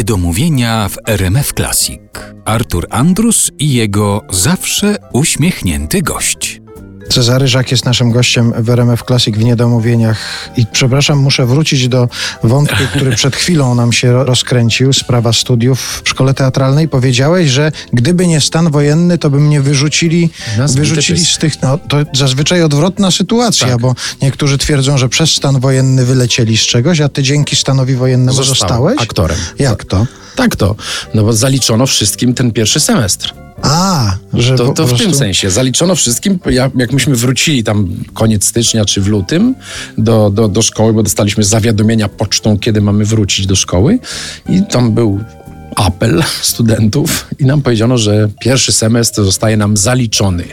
Niedomówienia w RMF Classic. Artur Andrus i jego zawsze uśmiechnięty gość. Cezary Żak jest naszym gościem w RMF Classic w Niedomówieniach. I przepraszam, muszę wrócić do wątku, który przed chwilą nam się rozkręcił, sprawa studiów w szkole teatralnej. Powiedziałeś, że gdyby nie stan wojenny, to by mnie wyrzucili, wyrzucili z tych... No, to zazwyczaj odwrotna sytuacja, tak. bo niektórzy twierdzą, że przez stan wojenny wylecieli z czegoś, a ty dzięki stanowi wojennemu Zostałem zostałeś? aktorem. Jak to? Tak to. No bo zaliczono wszystkim ten pierwszy semestr. A, że to, to w prostu... tym sensie. Zaliczono wszystkim, jak myśmy wrócili tam koniec stycznia czy w lutym do, do, do szkoły, bo dostaliśmy zawiadomienia pocztą, kiedy mamy wrócić do szkoły i tam był apel studentów i nam powiedziano, że pierwszy semestr zostaje nam zaliczony.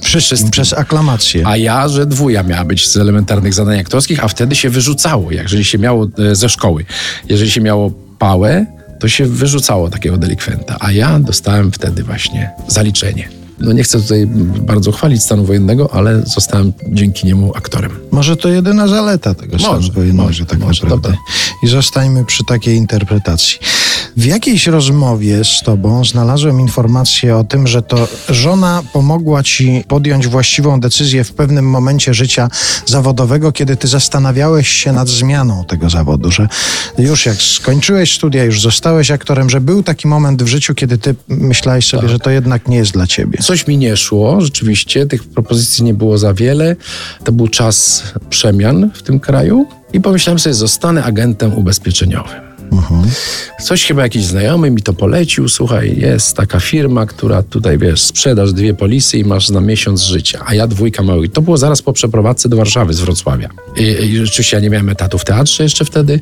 Wszystkim, przez aklamację. A ja, że dwuja miała być z elementarnych zadań aktorskich, a wtedy się wyrzucało, jeżeli się miało e, ze szkoły. Jeżeli się miało pałę, to się wyrzucało takiego delikwenta, a ja dostałem wtedy właśnie zaliczenie. No nie chcę tutaj bardzo chwalić stanu wojennego, ale zostałem dzięki niemu aktorem. Może to jedyna zaleta tego stanu może, wojennego może, tak może, naprawdę. Dobra. I zostańmy przy takiej interpretacji. W jakiejś rozmowie z tobą znalazłem informację o tym, że to żona pomogła ci podjąć właściwą decyzję w pewnym momencie życia zawodowego, kiedy ty zastanawiałeś się nad zmianą tego zawodu, że już jak skończyłeś studia, już zostałeś aktorem, że był taki moment w życiu, kiedy ty myślałeś sobie, tak. że to jednak nie jest dla ciebie. Coś mi nie szło, rzeczywiście, tych propozycji nie było za wiele. To był czas przemian w tym kraju i pomyślałem sobie, zostanę agentem ubezpieczeniowym. Coś chyba jakiś znajomy mi to polecił. Słuchaj, jest taka firma, która tutaj, wiesz, sprzedasz dwie polisy i masz na miesiąc życia, a ja dwójka małych. To było zaraz po przeprowadzce do Warszawy z Wrocławia. I, I rzeczywiście ja nie miałem etatu w teatrze jeszcze wtedy.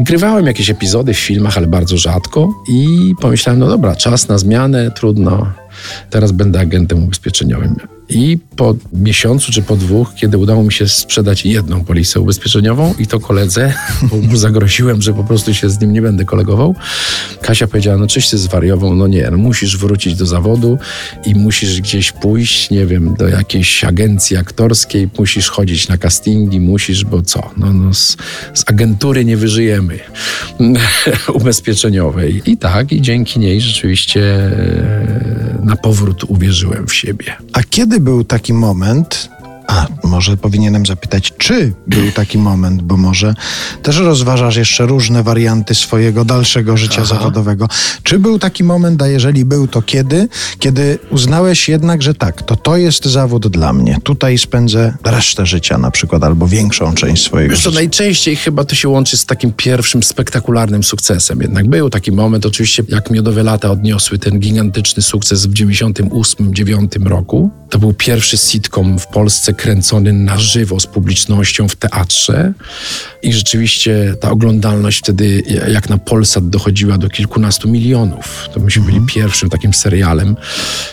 Grywałem jakieś epizody w filmach, ale bardzo rzadko i pomyślałem, no dobra, czas na zmianę, trudno. Teraz będę agentem ubezpieczeniowym. I po miesiącu czy po dwóch, kiedy udało mi się sprzedać jedną polisę ubezpieczeniową i to koledze, bo mu zagroziłem, że po prostu się z nim nie będę kolegował, Kasia powiedziała, no czyś ty zwariował, no nie, no musisz wrócić do zawodu i musisz gdzieś pójść, nie wiem, do jakiejś agencji aktorskiej, musisz chodzić na castingi, musisz, bo co, no, no z, z agentury nie wyżyjemy ubezpieczeniowej. I tak, i dzięki niej rzeczywiście e, na powrót uwierzyłem w siebie. A kiedy był taki moment, a może powinienem zapytać, czy był taki moment, bo może też rozważasz jeszcze różne warianty swojego dalszego życia Aha. zawodowego. Czy był taki moment, a jeżeli był, to kiedy? Kiedy uznałeś jednak, że tak, to to jest zawód dla mnie. Tutaj spędzę resztę życia na przykład, albo większą część swojego Wiesz, życia. To najczęściej chyba to się łączy z takim pierwszym spektakularnym sukcesem. Jednak był taki moment, oczywiście jak Miodowe Lata odniosły ten gigantyczny sukces w 98-9 roku. To był pierwszy sitcom w Polsce kręcony na żywo z publicznością w teatrze i rzeczywiście ta oglądalność wtedy jak na Polsat dochodziła do kilkunastu milionów. To myśmy byli mhm. pierwszym takim serialem,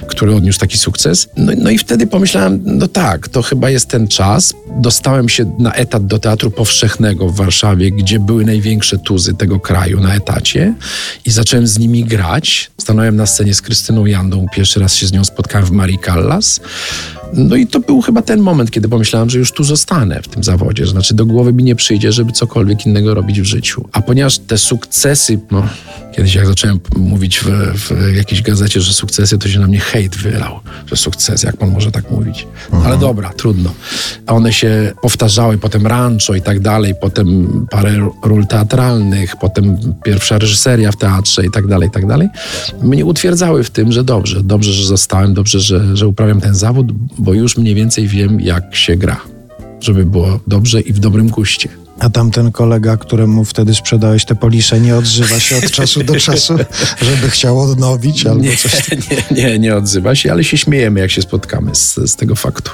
który odniósł taki sukces. No, no i wtedy pomyślałem, no tak, to chyba jest ten czas. Dostałem się na etat do Teatru Powszechnego w Warszawie, gdzie były największe tuzy tego kraju na etacie i zacząłem z nimi grać. Stanąłem na scenie z Krystyną Jandą, pierwszy raz się z nią spotkałem w Marii Callas. No i to był chyba ten moment, kiedy pomyślałem, że już tu zostanę w tym zawodzie. Znaczy do głowy mi nie przyjdzie, żeby cokolwiek innego robić w życiu. A ponieważ te sukcesy, no kiedyś jak zacząłem mówić w, w jakiejś gazecie, że sukcesy, to się na mnie hejt wylał, że sukces, jak pan może tak mówić. Mhm. Ale dobra, trudno. A one się powtarzały, potem rancho i tak dalej, potem parę ról teatralnych, potem pierwsza reżyseria w teatrze i tak dalej, i tak dalej. Mnie utwierdzały w tym, że dobrze, dobrze, że zostałem, dobrze, że, że uprawiam ten zawód, bo już mniej więcej wiem, jak się gra, żeby było dobrze i w dobrym guście. A tamten kolega, któremu wtedy sprzedałeś te polisę, nie odzywa się od czasu do czasu, żeby chciał odnowić albo nie, coś? Nie, nie, nie odzywa się, ale się śmiejemy, jak się spotkamy z, z tego faktu.